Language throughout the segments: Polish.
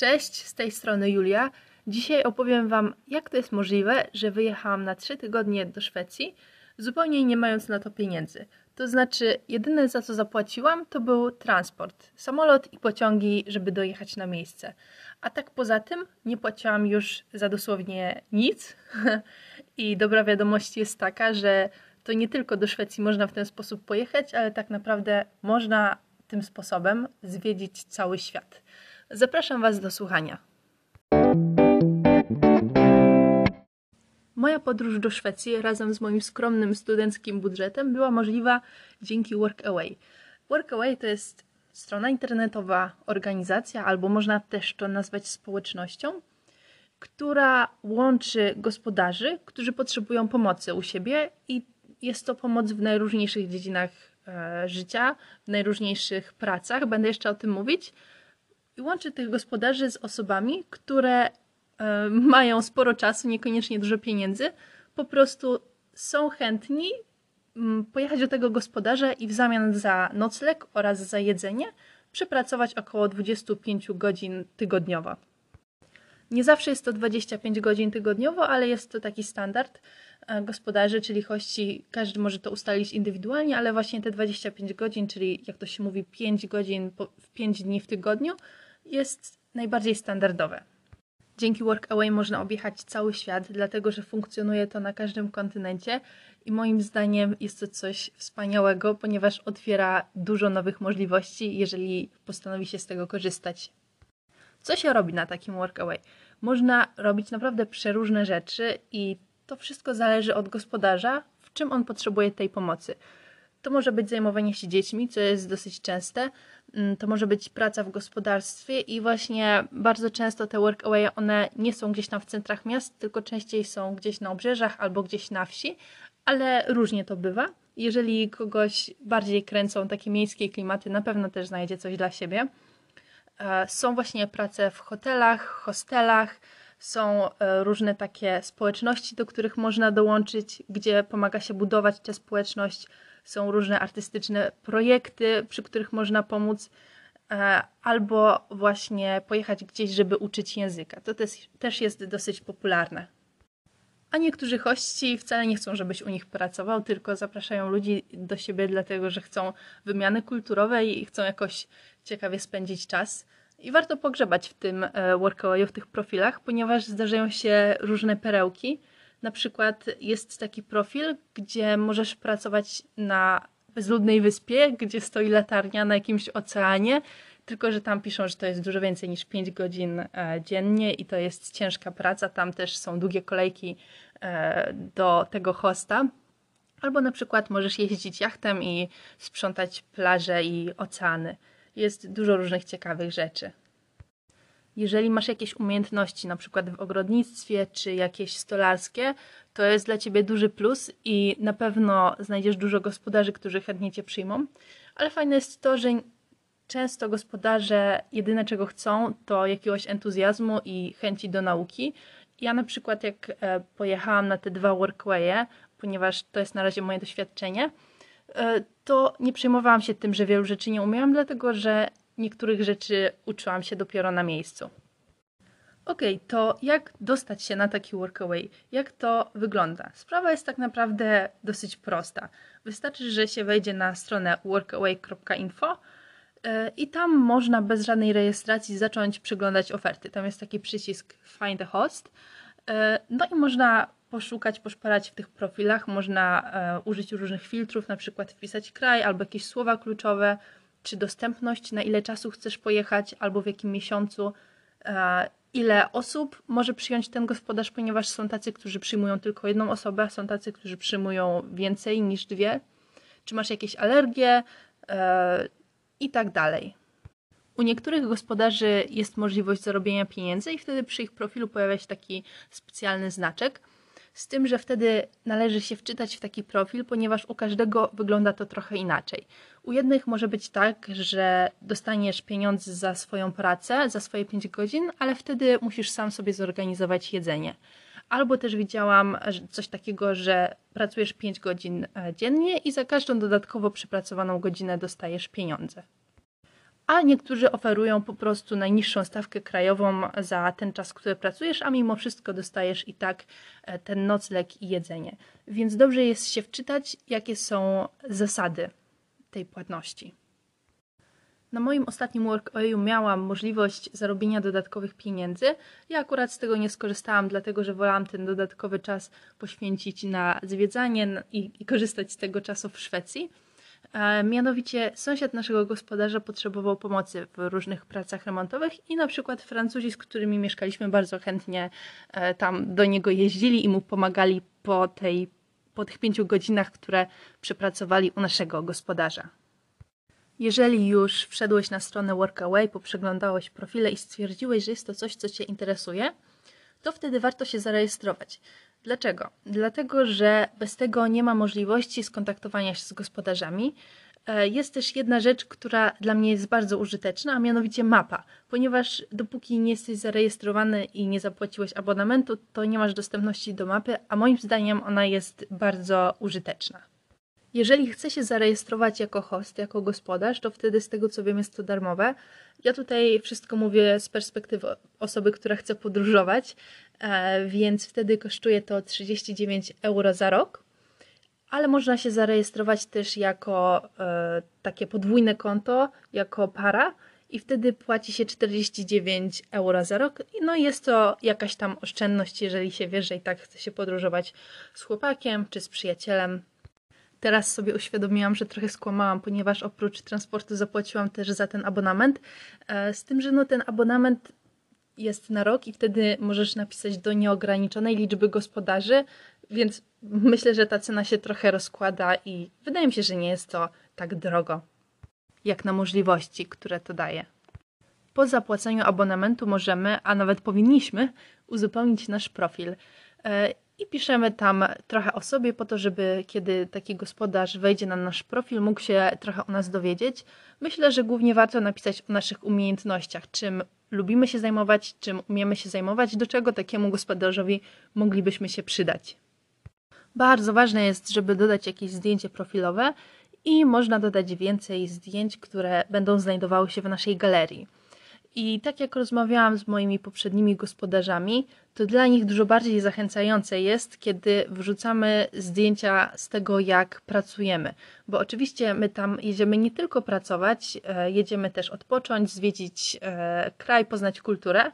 Cześć, z tej strony Julia. Dzisiaj opowiem Wam, jak to jest możliwe, że wyjechałam na 3 tygodnie do Szwecji, zupełnie nie mając na to pieniędzy. To znaczy, jedyne za co zapłaciłam, to był transport, samolot i pociągi, żeby dojechać na miejsce. A tak poza tym nie płaciłam już za dosłownie nic. I dobra wiadomość jest taka, że to nie tylko do Szwecji można w ten sposób pojechać, ale tak naprawdę można tym sposobem zwiedzić cały świat. Zapraszam Was do słuchania. Moja podróż do Szwecji razem z moim skromnym studenckim budżetem była możliwa dzięki Workaway. Workaway to jest strona internetowa, organizacja, albo można też to nazwać społecznością, która łączy gospodarzy, którzy potrzebują pomocy u siebie i jest to pomoc w najróżniejszych dziedzinach e, życia, w najróżniejszych pracach. Będę jeszcze o tym mówić. I łączy tych gospodarzy z osobami, które e, mają sporo czasu, niekoniecznie dużo pieniędzy, po prostu są chętni mm, pojechać do tego gospodarza i w zamian za nocleg oraz za jedzenie przepracować około 25 godzin tygodniowo. Nie zawsze jest to 25 godzin tygodniowo, ale jest to taki standard e, gospodarzy, czyli hości. Każdy może to ustalić indywidualnie, ale właśnie te 25 godzin, czyli jak to się mówi, 5 godzin w 5 dni w tygodniu, jest najbardziej standardowe. Dzięki Workaway można objechać cały świat, dlatego że funkcjonuje to na każdym kontynencie i moim zdaniem jest to coś wspaniałego, ponieważ otwiera dużo nowych możliwości, jeżeli postanowi się z tego korzystać. Co się robi na takim Workaway? Można robić naprawdę przeróżne rzeczy i to wszystko zależy od gospodarza, w czym on potrzebuje tej pomocy. To może być zajmowanie się dziećmi, co jest dosyć częste. Mm, to może być praca w gospodarstwie i właśnie bardzo często te workaway one nie są gdzieś tam w centrach miast, tylko częściej są gdzieś na obrzeżach albo gdzieś na wsi, ale różnie to bywa. Jeżeli kogoś bardziej kręcą takie miejskie klimaty, na pewno też znajdzie coś dla siebie. E, są właśnie prace w hotelach, hostelach, są e, różne takie społeczności, do których można dołączyć, gdzie pomaga się budować tę społeczność. Są różne artystyczne projekty, przy których można pomóc, e, albo właśnie pojechać gdzieś, żeby uczyć języka. To też jest dosyć popularne. A niektórzy hości wcale nie chcą, żebyś u nich pracował, tylko zapraszają ludzi do siebie, dlatego że chcą wymiany kulturowej i chcą jakoś ciekawie spędzić czas. I warto pogrzebać w tym e, workawayu, w tych profilach, ponieważ zdarzają się różne perełki. Na przykład jest taki profil, gdzie możesz pracować na bezludnej wyspie, gdzie stoi latarnia na jakimś oceanie, tylko że tam piszą, że to jest dużo więcej niż 5 godzin e, dziennie i to jest ciężka praca. Tam też są długie kolejki e, do tego hosta. Albo na przykład możesz jeździć jachtem i sprzątać plaże i oceany. Jest dużo różnych ciekawych rzeczy. Jeżeli masz jakieś umiejętności, na przykład w ogrodnictwie czy jakieś stolarskie, to jest dla ciebie duży plus i na pewno znajdziesz dużo gospodarzy, którzy chętnie cię przyjmą. Ale fajne jest to, że często gospodarze jedyne czego chcą to jakiegoś entuzjazmu i chęci do nauki. Ja na przykład jak e, pojechałam na te dwa workwaye, ponieważ to jest na razie moje doświadczenie, e, to nie przejmowałam się tym, że wielu rzeczy nie umiałam, dlatego że niektórych rzeczy uczyłam się dopiero na miejscu. Ok, to jak dostać się na taki workaway? Jak to wygląda? Sprawa jest tak naprawdę dosyć prosta. Wystarczy, że się wejdzie na stronę workaway.info e, i tam można bez żadnej rejestracji zacząć przeglądać oferty. Tam jest taki przycisk Find a Host. E, no i można poszukać, poszperać w tych profilach, można e, użyć różnych filtrów, na przykład wpisać kraj albo jakieś słowa kluczowe, czy dostępność, na ile czasu chcesz pojechać, albo w jakim miesiącu, e, ile osób może przyjąć ten gospodarz, ponieważ są tacy, którzy przyjmują tylko jedną osobę, są tacy, którzy przyjmują więcej niż dwie, czy masz jakieś alergie e, i tak dalej. U niektórych gospodarzy jest możliwość zarobienia pieniędzy i wtedy przy ich profilu pojawia się taki specjalny znaczek, z tym, że wtedy należy się wczytać w taki profil, ponieważ u każdego wygląda to trochę inaczej. U jednych może być tak, że dostaniesz pieniądze za swoją pracę, za swoje 5 godzin, ale wtedy musisz sam sobie zorganizować jedzenie. Albo też widziałam coś takiego, że pracujesz 5 godzin e, dziennie i za każdą dodatkowo przepracowaną godzinę dostajesz pieniądze. A niektórzy oferują po prostu najniższą stawkę krajową za ten czas, który pracujesz, a mimo wszystko dostajesz i tak e, ten nocleg i jedzenie. Więc dobrze jest się wczytać, jakie są zasady tej płatności. Na moim ostatnim workawayu miałam możliwość zarobienia dodatkowych pieniędzy. Ja akurat z tego nie skorzystałam, dlatego że wolałam ten dodatkowy czas poświęcić na zwiedzanie i, i korzystać z tego czasu w Szwecji. Mianowicie sąsiad naszego gospodarza potrzebował pomocy w różnych pracach remontowych i na przykład Francuzi, z którymi mieszkaliśmy, bardzo chętnie e, tam do niego jeździli i mu pomagali po, tej, po tych pięciu godzinach, które przepracowali u naszego gospodarza. Jeżeli już wszedłeś na stronę Workaway, poprzeglądałeś profile i stwierdziłeś, że jest to coś, co Cię interesuje, to wtedy warto się zarejestrować. Dlaczego? Dlatego, że bez tego nie ma możliwości skontaktowania się z gospodarzami. E, jest też jedna rzecz, która dla mnie jest bardzo użyteczna, a mianowicie mapa, ponieważ dopóki nie jesteś zarejestrowany i nie zapłaciłeś abonamentu, to nie masz dostępności do mapy, a moim zdaniem ona jest bardzo użyteczna. Jeżeli chce się zarejestrować jako host, jako gospodarz, to wtedy z tego co wiem jest to darmowe. Ja tutaj wszystko mówię z perspektywy osoby, która chce podróżować, e, więc wtedy kosztuje to 39 euro za rok. Ale można się zarejestrować też jako e, takie podwójne konto, jako para i wtedy płaci się 49 euro za rok. No jest to jakaś tam oszczędność, jeżeli się wie, że i tak chce się podróżować z chłopakiem czy z przyjacielem teraz sobie uświadomiłam, że trochę skłamałam, ponieważ oprócz transportu zapłaciłam też za ten abonament. E, z tym, że no ten abonament jest na rok i wtedy możesz napisać do nieograniczonej liczby gospodarzy, więc myślę, że ta cena się trochę rozkłada i wydaje mi się, że nie jest to tak drogo, jak na możliwości, które to daje. Po zapłaceniu abonamentu możemy, a nawet powinniśmy, uzupełnić nasz profil. I piszemy tam trochę o sobie, po to, żeby kiedy taki gospodarz wejdzie na nasz profil, mógł się trochę o nas dowiedzieć. Myślę, że głównie warto napisać o naszych umiejętnościach, czym lubimy się zajmować, czym umiemy się zajmować, do czego takiemu gospodarzowi moglibyśmy się przydać. Bardzo ważne jest, żeby dodać jakieś zdjęcie profilowe i można dodać więcej zdjęć, które będą znajdowały się w naszej galerii. I tak jak rozmawiałam z moimi poprzednimi gospodarzami, to dla nich dużo bardziej zachęcające jest, kiedy wrzucamy zdjęcia z tego, jak pracujemy. Bo oczywiście my tam jedziemy nie tylko pracować, e, jedziemy też odpocząć, zwiedzić e, kraj, poznać kulturę,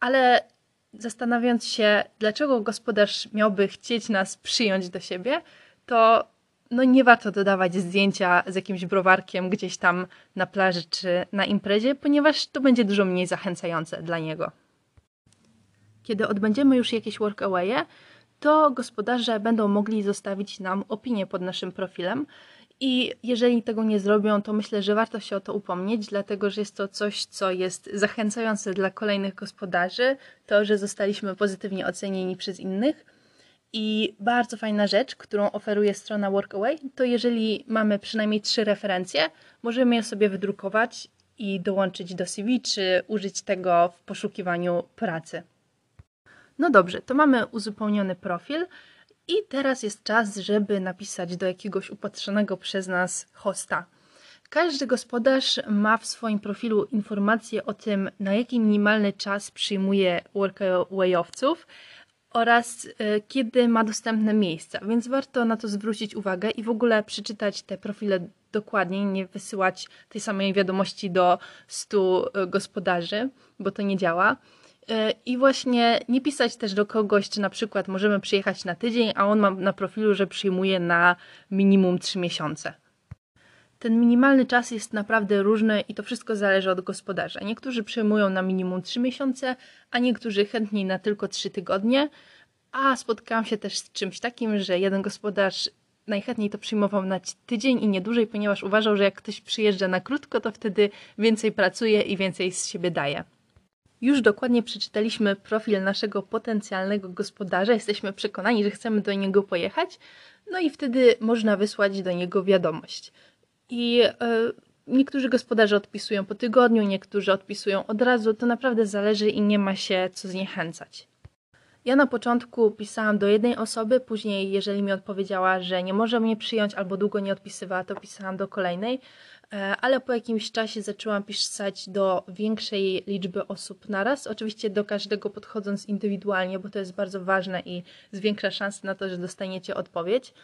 ale zastanawiając się, dlaczego gospodarz miałby chcieć nas przyjąć do siebie, to no nie warto dodawać zdjęcia z jakimś browarkiem gdzieś tam na plaży czy na imprezie, ponieważ to będzie dużo mniej zachęcające dla niego. Kiedy odbędziemy już jakieś workawaye, to gospodarze będą mogli zostawić nam opinię pod naszym profilem i jeżeli tego nie zrobią, to myślę, że warto się o to upomnieć, dlatego że jest to coś, co jest zachęcające dla kolejnych gospodarzy, to, że zostaliśmy pozytywnie ocenieni przez innych i bardzo fajna rzecz, którą oferuje strona Workaway, to jeżeli mamy przynajmniej trzy referencje, możemy je sobie wydrukować i dołączyć do CV, czy użyć tego w poszukiwaniu pracy. No dobrze, to mamy uzupełniony profil i teraz jest czas, żeby napisać do jakiegoś upatrzonego przez nas hosta. Każdy gospodarz ma w swoim profilu informacje o tym, na jaki minimalny czas przyjmuje workawayowców, oraz e, kiedy ma dostępne miejsca, więc warto na to zwrócić uwagę i w ogóle przeczytać te profile dokładniej, nie wysyłać tej samej wiadomości do 100 e, gospodarzy, bo to nie działa. E, I właśnie nie pisać też do kogoś, czy na przykład możemy przyjechać na tydzień, a on ma na profilu, że przyjmuje na minimum 3 miesiące. Ten minimalny czas jest naprawdę różny i to wszystko zależy od gospodarza. Niektórzy przyjmują na minimum 3 miesiące, a niektórzy chętniej na tylko 3 tygodnie. A spotkałam się też z czymś takim, że jeden gospodarz najchętniej to przyjmował na tydzień i nie dłużej, ponieważ uważał, że jak ktoś przyjeżdża na krótko, to wtedy więcej pracuje i więcej z siebie daje. Już dokładnie przeczytaliśmy profil naszego potencjalnego gospodarza, jesteśmy przekonani, że chcemy do niego pojechać, no i wtedy można wysłać do niego wiadomość. I e, niektórzy gospodarze odpisują po tygodniu, niektórzy odpisują od razu. To naprawdę zależy i nie ma się co zniechęcać. Ja na początku pisałam do jednej osoby, później, jeżeli mi odpowiedziała, że nie może mnie przyjąć albo długo nie odpisywała, to pisałam do kolejnej. E, ale po jakimś czasie zaczęłam pisać do większej liczby osób naraz. Oczywiście do każdego podchodząc indywidualnie, bo to jest bardzo ważne i zwiększa szanse na to, że dostaniecie odpowiedź.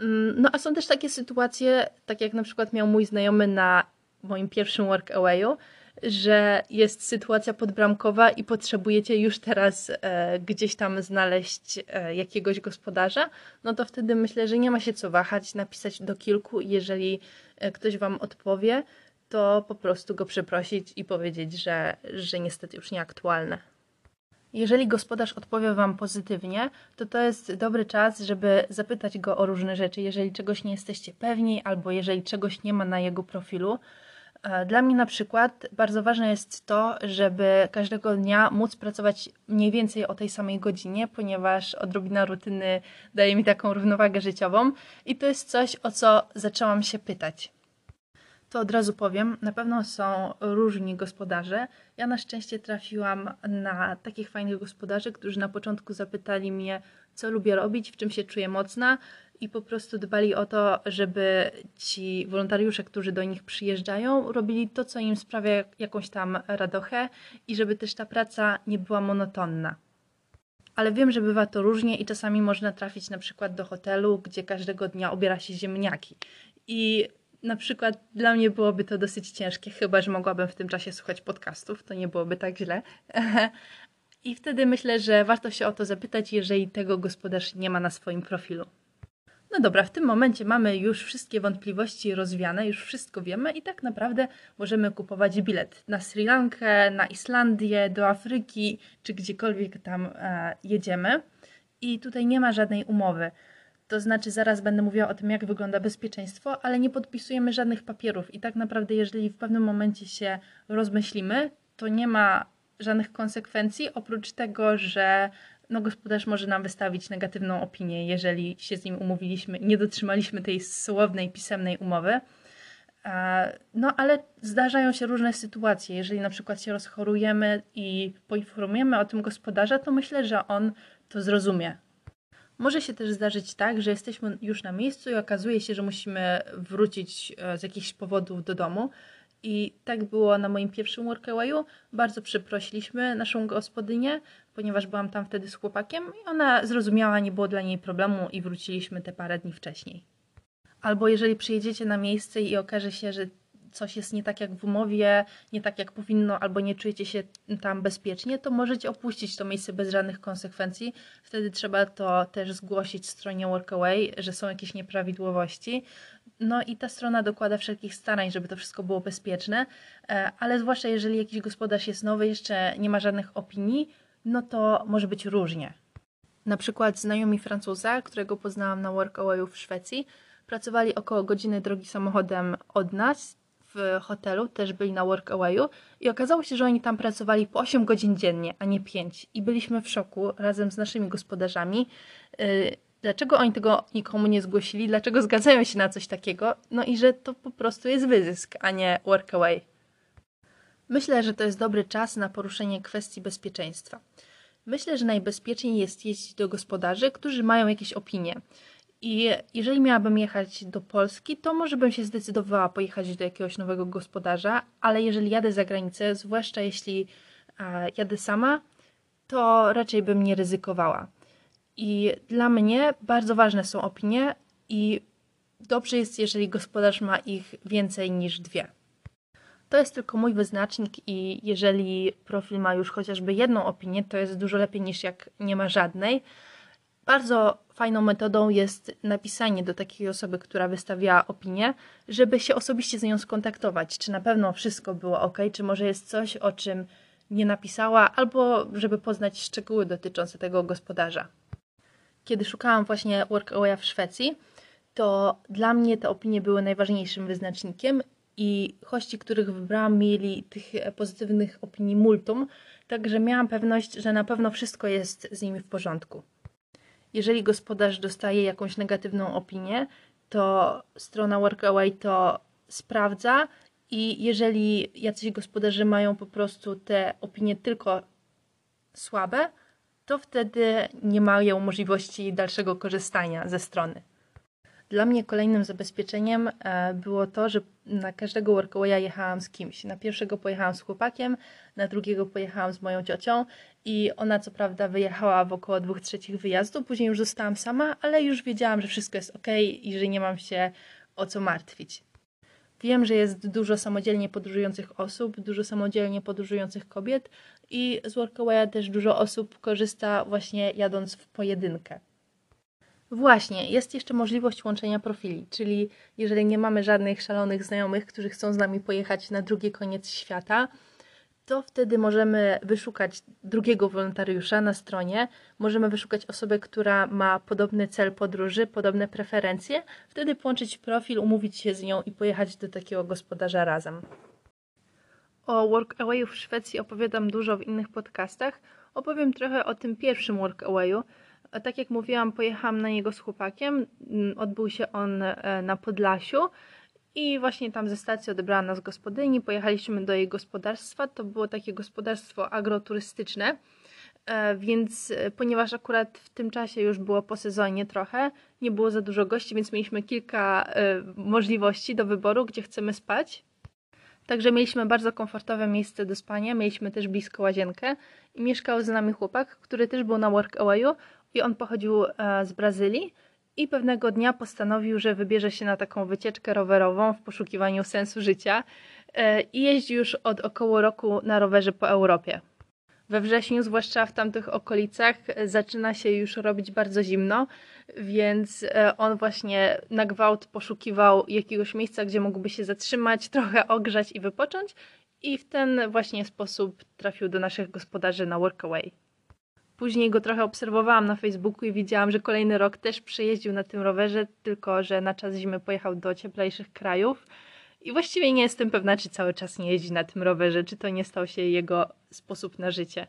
Mm, no a są też takie sytuacje, tak jak na przykład miał mój znajomy na moim pierwszym workawayu, że jest sytuacja podbramkowa i potrzebujecie już teraz e, gdzieś tam znaleźć e, jakiegoś gospodarza, no to wtedy myślę, że nie ma się co wahać, napisać do kilku jeżeli e, ktoś Wam odpowie, to po prostu go przeprosić i powiedzieć, że, że niestety już nieaktualne. Jeżeli gospodarz odpowie Wam pozytywnie, to to jest dobry czas, żeby zapytać go o różne rzeczy, jeżeli czegoś nie jesteście pewni, albo jeżeli czegoś nie ma na jego profilu. E, dla mnie na przykład bardzo ważne jest to, żeby każdego dnia móc pracować mniej więcej o tej samej godzinie, ponieważ odrobina rutyny daje mi taką równowagę życiową i to jest coś, o co zaczęłam się pytać. To od razu powiem, na pewno są różni gospodarze. Ja na szczęście trafiłam na takich fajnych gospodarzy, którzy na początku zapytali mnie, co lubię robić, w czym się czuję mocna, i po prostu dbali o to, żeby ci wolontariusze, którzy do nich przyjeżdżają, robili to, co im sprawia jakąś tam radochę i żeby też ta praca nie była monotonna. Ale wiem, że bywa to różnie i czasami można trafić na przykład do hotelu, gdzie każdego dnia obiera się ziemniaki. I na przykład dla mnie byłoby to dosyć ciężkie, chyba że mogłabym w tym czasie słuchać podcastów, to nie byłoby tak źle. I wtedy myślę, że warto się o to zapytać, jeżeli tego gospodarz nie ma na swoim profilu. No dobra, w tym momencie mamy już wszystkie wątpliwości rozwiane, już wszystko wiemy i tak naprawdę możemy kupować bilet na Sri Lankę, na Islandię, do Afryki czy gdziekolwiek tam e, jedziemy. I tutaj nie ma żadnej umowy. To znaczy, zaraz będę mówiła o tym, jak wygląda bezpieczeństwo, ale nie podpisujemy żadnych papierów. I tak naprawdę, jeżeli w pewnym momencie się rozmyślimy, to nie ma żadnych konsekwencji, oprócz tego, że no gospodarz może nam wystawić negatywną opinię, jeżeli się z nim umówiliśmy i nie dotrzymaliśmy tej słownej, pisemnej umowy. No, ale zdarzają się różne sytuacje. Jeżeli na przykład się rozchorujemy i poinformujemy o tym gospodarza, to myślę, że on to zrozumie. Może się też zdarzyć tak, że jesteśmy już na miejscu i okazuje się, że musimy wrócić e, z jakichś powodów do domu. I tak było na moim pierwszym workawayu. Bardzo przeprosiliśmy naszą gospodynię, ponieważ byłam tam wtedy z chłopakiem i ona zrozumiała, nie było dla niej problemu i wróciliśmy te parę dni wcześniej. Albo jeżeli przyjedziecie na miejsce i okaże się, że coś jest nie tak jak w umowie, nie tak jak powinno, albo nie czujecie się tam bezpiecznie, to możecie opuścić to miejsce bez żadnych konsekwencji. Wtedy trzeba to też zgłosić stronie Workaway, że są jakieś nieprawidłowości. No i ta strona dokłada wszelkich starań, żeby to wszystko było bezpieczne, e, ale zwłaszcza jeżeli jakiś gospodarz jest nowy, jeszcze nie ma żadnych opinii, no to może być różnie. Na przykład znajomi Francuza, którego poznałam na Workawayu w Szwecji, pracowali około godziny drogi samochodem od nas w hotelu, też byli na Workawayu i okazało się, że oni tam pracowali po 8 godzin dziennie, a nie 5. I byliśmy w szoku razem z naszymi gospodarzami. Y, dlaczego oni tego nikomu nie zgłosili? Dlaczego zgadzają się na coś takiego? No i że to po prostu jest wyzysk, a nie Workaway. Myślę, że to jest dobry czas na poruszenie kwestii bezpieczeństwa. Myślę, że najbezpieczniej jest jeździć do gospodarzy, którzy mają jakieś opinie. I jeżeli miałabym jechać do Polski, to może bym się zdecydowała pojechać do jakiegoś nowego gospodarza, ale jeżeli jadę za granicę, zwłaszcza jeśli jadę sama, to raczej bym nie ryzykowała. I dla mnie bardzo ważne są opinie i dobrze jest, jeżeli gospodarz ma ich więcej niż dwie. To jest tylko mój wyznacznik i jeżeli profil ma już chociażby jedną opinię, to jest dużo lepiej niż jak nie ma żadnej. Bardzo fajną metodą jest napisanie do takiej osoby, która wystawiała opinię, żeby się osobiście z nią skontaktować, czy na pewno wszystko było ok, czy może jest coś, o czym nie napisała, albo żeby poznać szczegóły dotyczące tego gospodarza. Kiedy szukałam właśnie Workawaya w Szwecji, to dla mnie te opinie były najważniejszym wyznacznikiem i hości, których wybrałam, mieli tych pozytywnych opinii multum, także miałam pewność, że na pewno wszystko jest z nimi w porządku. Jeżeli gospodarz dostaje jakąś negatywną opinię, to strona Workaway to sprawdza i jeżeli jacyś gospodarze mają po prostu te opinie tylko słabe, to wtedy nie mają możliwości dalszego korzystania ze strony. Dla mnie kolejnym zabezpieczeniem e, było to, że na każdego workawaya jechałam z kimś. Na pierwszego pojechałam z chłopakiem, na drugiego pojechałam z moją ciocią i ona co prawda wyjechała w około dwóch trzecich wyjazdu, później już zostałam sama, ale już wiedziałam, że wszystko jest ok i że nie mam się o co martwić. Wiem, że jest dużo samodzielnie podróżujących osób, dużo samodzielnie podróżujących kobiet i z Workawaya też dużo osób korzysta właśnie jadąc w pojedynkę. Właśnie, jest jeszcze możliwość łączenia profili, czyli jeżeli nie mamy żadnych szalonych znajomych, którzy chcą z nami pojechać na drugi koniec świata, to wtedy możemy wyszukać drugiego wolontariusza na stronie, możemy wyszukać osobę, która ma podobny cel podróży, podobne preferencje, wtedy połączyć profil, umówić się z nią i pojechać do takiego gospodarza razem. O Workawayu w Szwecji opowiadam dużo w innych podcastach. Opowiem trochę o tym pierwszym Workawayu. Tak jak mówiłam, pojechałam na niego z chłopakiem. Odbył się on e, na Podlasiu i właśnie tam ze stacji odebrała nas gospodyni, pojechaliśmy do jej gospodarstwa. To było takie gospodarstwo agroturystyczne, e, więc e, ponieważ akurat w tym czasie już było po sezonie trochę, nie było za dużo gości, więc mieliśmy kilka e, możliwości do wyboru, gdzie chcemy spać. Także mieliśmy bardzo komfortowe miejsce do spania, mieliśmy też blisko łazienkę i mieszkał z nami chłopak, który też był na workawayu i on pochodził z Brazylii i pewnego dnia postanowił, że wybierze się na taką wycieczkę rowerową w poszukiwaniu sensu życia e, i jeździ już od około roku na rowerze po Europie. We wrześniu, zwłaszcza w tamtych okolicach, zaczyna się już robić bardzo zimno, więc e, on właśnie na gwałt poszukiwał jakiegoś miejsca, gdzie mógłby się zatrzymać, trochę ogrzać i wypocząć, i w ten właśnie sposób trafił do naszych gospodarzy na Workaway. Później go trochę obserwowałam na Facebooku i widziałam, że kolejny rok też przejeździł na tym rowerze, tylko że na czas zimy pojechał do cieplejszych krajów. I właściwie nie jestem pewna, czy cały czas nie jeździ na tym rowerze, czy to nie stał się jego sposób na życie.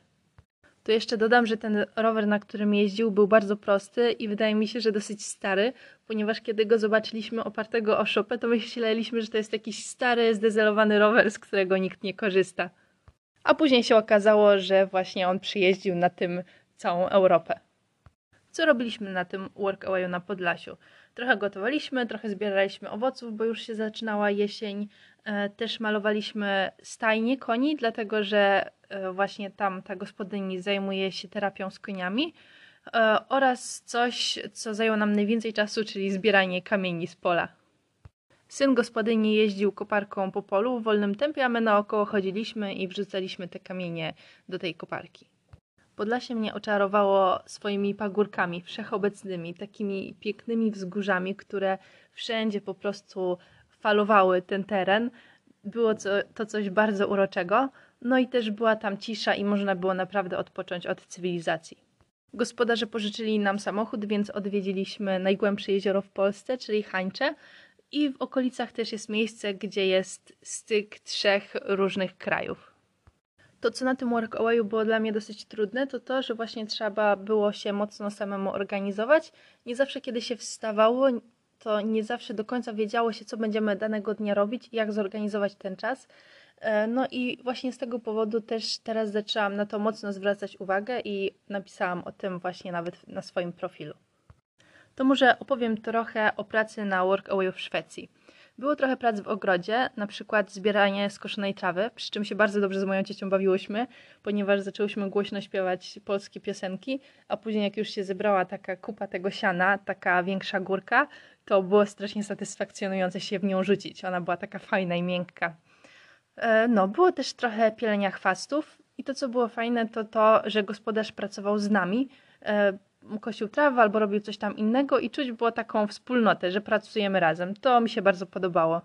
To jeszcze dodam, że ten rower, na którym jeździł, był bardzo prosty i wydaje mi się, że dosyć stary, ponieważ kiedy go zobaczyliśmy opartego o szopę, to myśleliśmy, że to jest jakiś stary, zdezelowany rower, z którego nikt nie korzysta. A później się okazało, że właśnie on przyjeździł na tym całą Europę. Co robiliśmy na tym workawayu na Podlasiu? Trochę gotowaliśmy, trochę zbieraliśmy owoców, bo już się zaczynała jesień. E, też malowaliśmy stajnie koni, dlatego że e, właśnie tam ta gospodyni zajmuje się terapią z koniami. E, oraz coś, co zajęło nam najwięcej czasu, czyli zbieranie kamieni z pola. Syn gospodyni jeździł koparką po polu w wolnym tempie, a my naokoło chodziliśmy i wrzucaliśmy te kamienie do tej koparki. Podlasie mnie oczarowało swoimi pagórkami wszechobecnymi, takimi pięknymi wzgórzami, które wszędzie po prostu falowały ten teren. Było to coś bardzo uroczego, no i też była tam cisza i można było naprawdę odpocząć od cywilizacji. Gospodarze pożyczyli nam samochód, więc odwiedziliśmy najgłębsze jezioro w Polsce, czyli Hańcze. I w okolicach też jest miejsce, gdzie jest styk trzech różnych krajów. To, co na tym workawayu było dla mnie dosyć trudne, to to, że właśnie trzeba było się mocno samemu organizować. Nie zawsze, kiedy się wstawało, to nie zawsze do końca wiedziało się, co będziemy danego dnia robić jak zorganizować ten czas. E, no i właśnie z tego powodu też teraz zaczęłam na to mocno zwracać uwagę i napisałam o tym właśnie nawet na swoim profilu. To może opowiem trochę o pracy na Workawayu w Szwecji. Było trochę prac w ogrodzie, na przykład zbieranie skoszonej trawy, przy czym się bardzo dobrze z moją ciocią bawiłyśmy, ponieważ zaczęłyśmy głośno śpiewać polskie piosenki, a później jak już się zebrała taka kupa tego siana, taka większa górka, to było strasznie satysfakcjonujące się w nią rzucić. Ona była taka fajna i miękka. E, no, było też trochę pielenia chwastów i to, co było fajne, to to, że gospodarz pracował z nami, e, kosił trawę albo robił coś tam innego i czuć było taką wspólnotę, że pracujemy razem. To mi się bardzo podobało.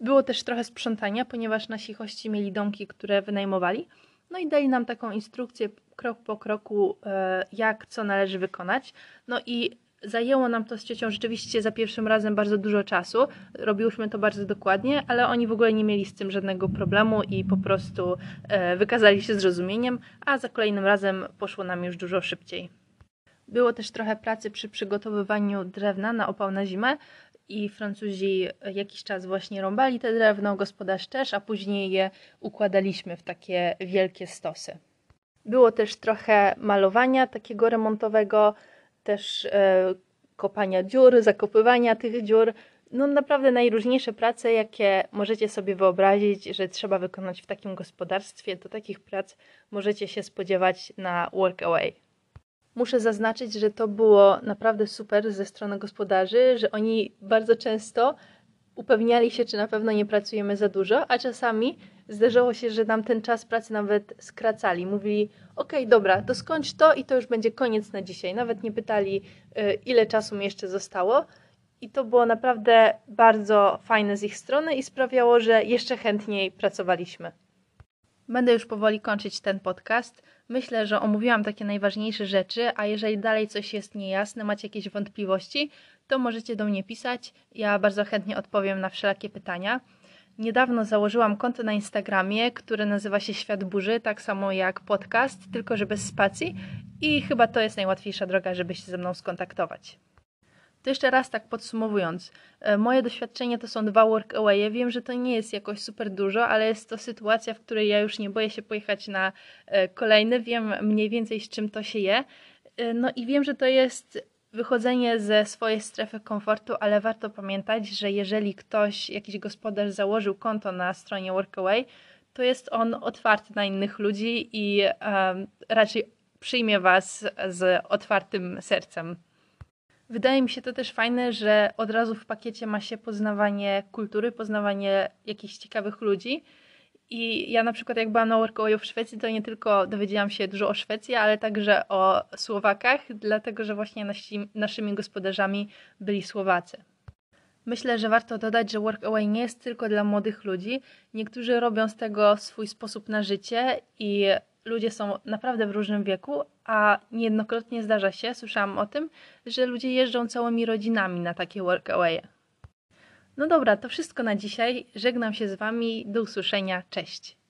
Było też trochę sprzątania, ponieważ nasi hości mieli domki, które wynajmowali. No i dali nam taką instrukcję krok po kroku, e, jak co należy wykonać. No i zajęło nam to z ciocią rzeczywiście za pierwszym razem bardzo dużo czasu. Robiłyśmy to bardzo dokładnie, ale oni w ogóle nie mieli z tym żadnego problemu i po prostu e, wykazali się zrozumieniem, a za kolejnym razem poszło nam już dużo szybciej. Było też trochę pracy przy przygotowywaniu drewna na opał na zimę i Francuzi jakiś czas właśnie rąbali te drewno, gospodarz też, a później je układaliśmy w takie wielkie stosy. Było też trochę malowania takiego remontowego, też e, kopania dziur, zakopywania tych dziur. No naprawdę najróżniejsze prace, jakie możecie sobie wyobrazić, że trzeba wykonać w takim gospodarstwie, to takich prac możecie się spodziewać na Workaway. Muszę zaznaczyć, że to było naprawdę super ze strony gospodarzy, że oni bardzo często upewniali się, czy na pewno nie pracujemy za dużo, a czasami zdarzało się, że nam ten czas pracy nawet skracali. Mówili, ok, dobra, to skończ to i to już będzie koniec na dzisiaj. Nawet nie pytali, y, ile czasu mi jeszcze zostało. I to było naprawdę bardzo fajne z ich strony i sprawiało, że jeszcze chętniej pracowaliśmy. Będę już powoli kończyć ten podcast. Myślę, że omówiłam takie najważniejsze rzeczy, a jeżeli dalej coś jest niejasne, macie jakieś wątpliwości, to możecie do mnie pisać. Ja bardzo chętnie odpowiem na wszelakie pytania. Niedawno założyłam konto na Instagramie, które nazywa się Świat Burzy, tak samo jak podcast, tylko że bez spacji i chyba to jest najłatwiejsza droga, żeby się ze mną skontaktować. To jeszcze raz tak podsumowując, e, moje doświadczenie to są dwa workawaye. Wiem, że to nie jest jakoś super dużo, ale jest to sytuacja, w której ja już nie boję się pojechać na e, kolejny. Wiem mniej więcej z czym to się je. E, no i wiem, że to jest wychodzenie ze swojej strefy komfortu, ale warto pamiętać, że jeżeli ktoś, jakiś gospodarz założył konto na stronie Workaway, to jest on otwarty na innych ludzi i um, raczej przyjmie Was z otwartym sercem. Wydaje mi się to też fajne, że od razu w pakiecie ma się poznawanie kultury, poznawanie jakichś ciekawych ludzi. I ja na przykład jak byłam na workawayu w Szwecji, to nie tylko dowiedziałam się dużo o Szwecji, ale także o Słowakach, dlatego że właśnie nasi, naszymi gospodarzami byli Słowacy. Myślę, że warto dodać, że Workaway nie jest tylko dla młodych ludzi. Niektórzy robią z tego swój sposób na życie i ludzie są naprawdę w różnym wieku, a niejednokrotnie zdarza się, słyszałam o tym, że ludzie jeżdżą całymi rodzinami na takie workawaye. No dobra, to wszystko na dzisiaj. Żegnam się z Wami. Do usłyszenia. Cześć.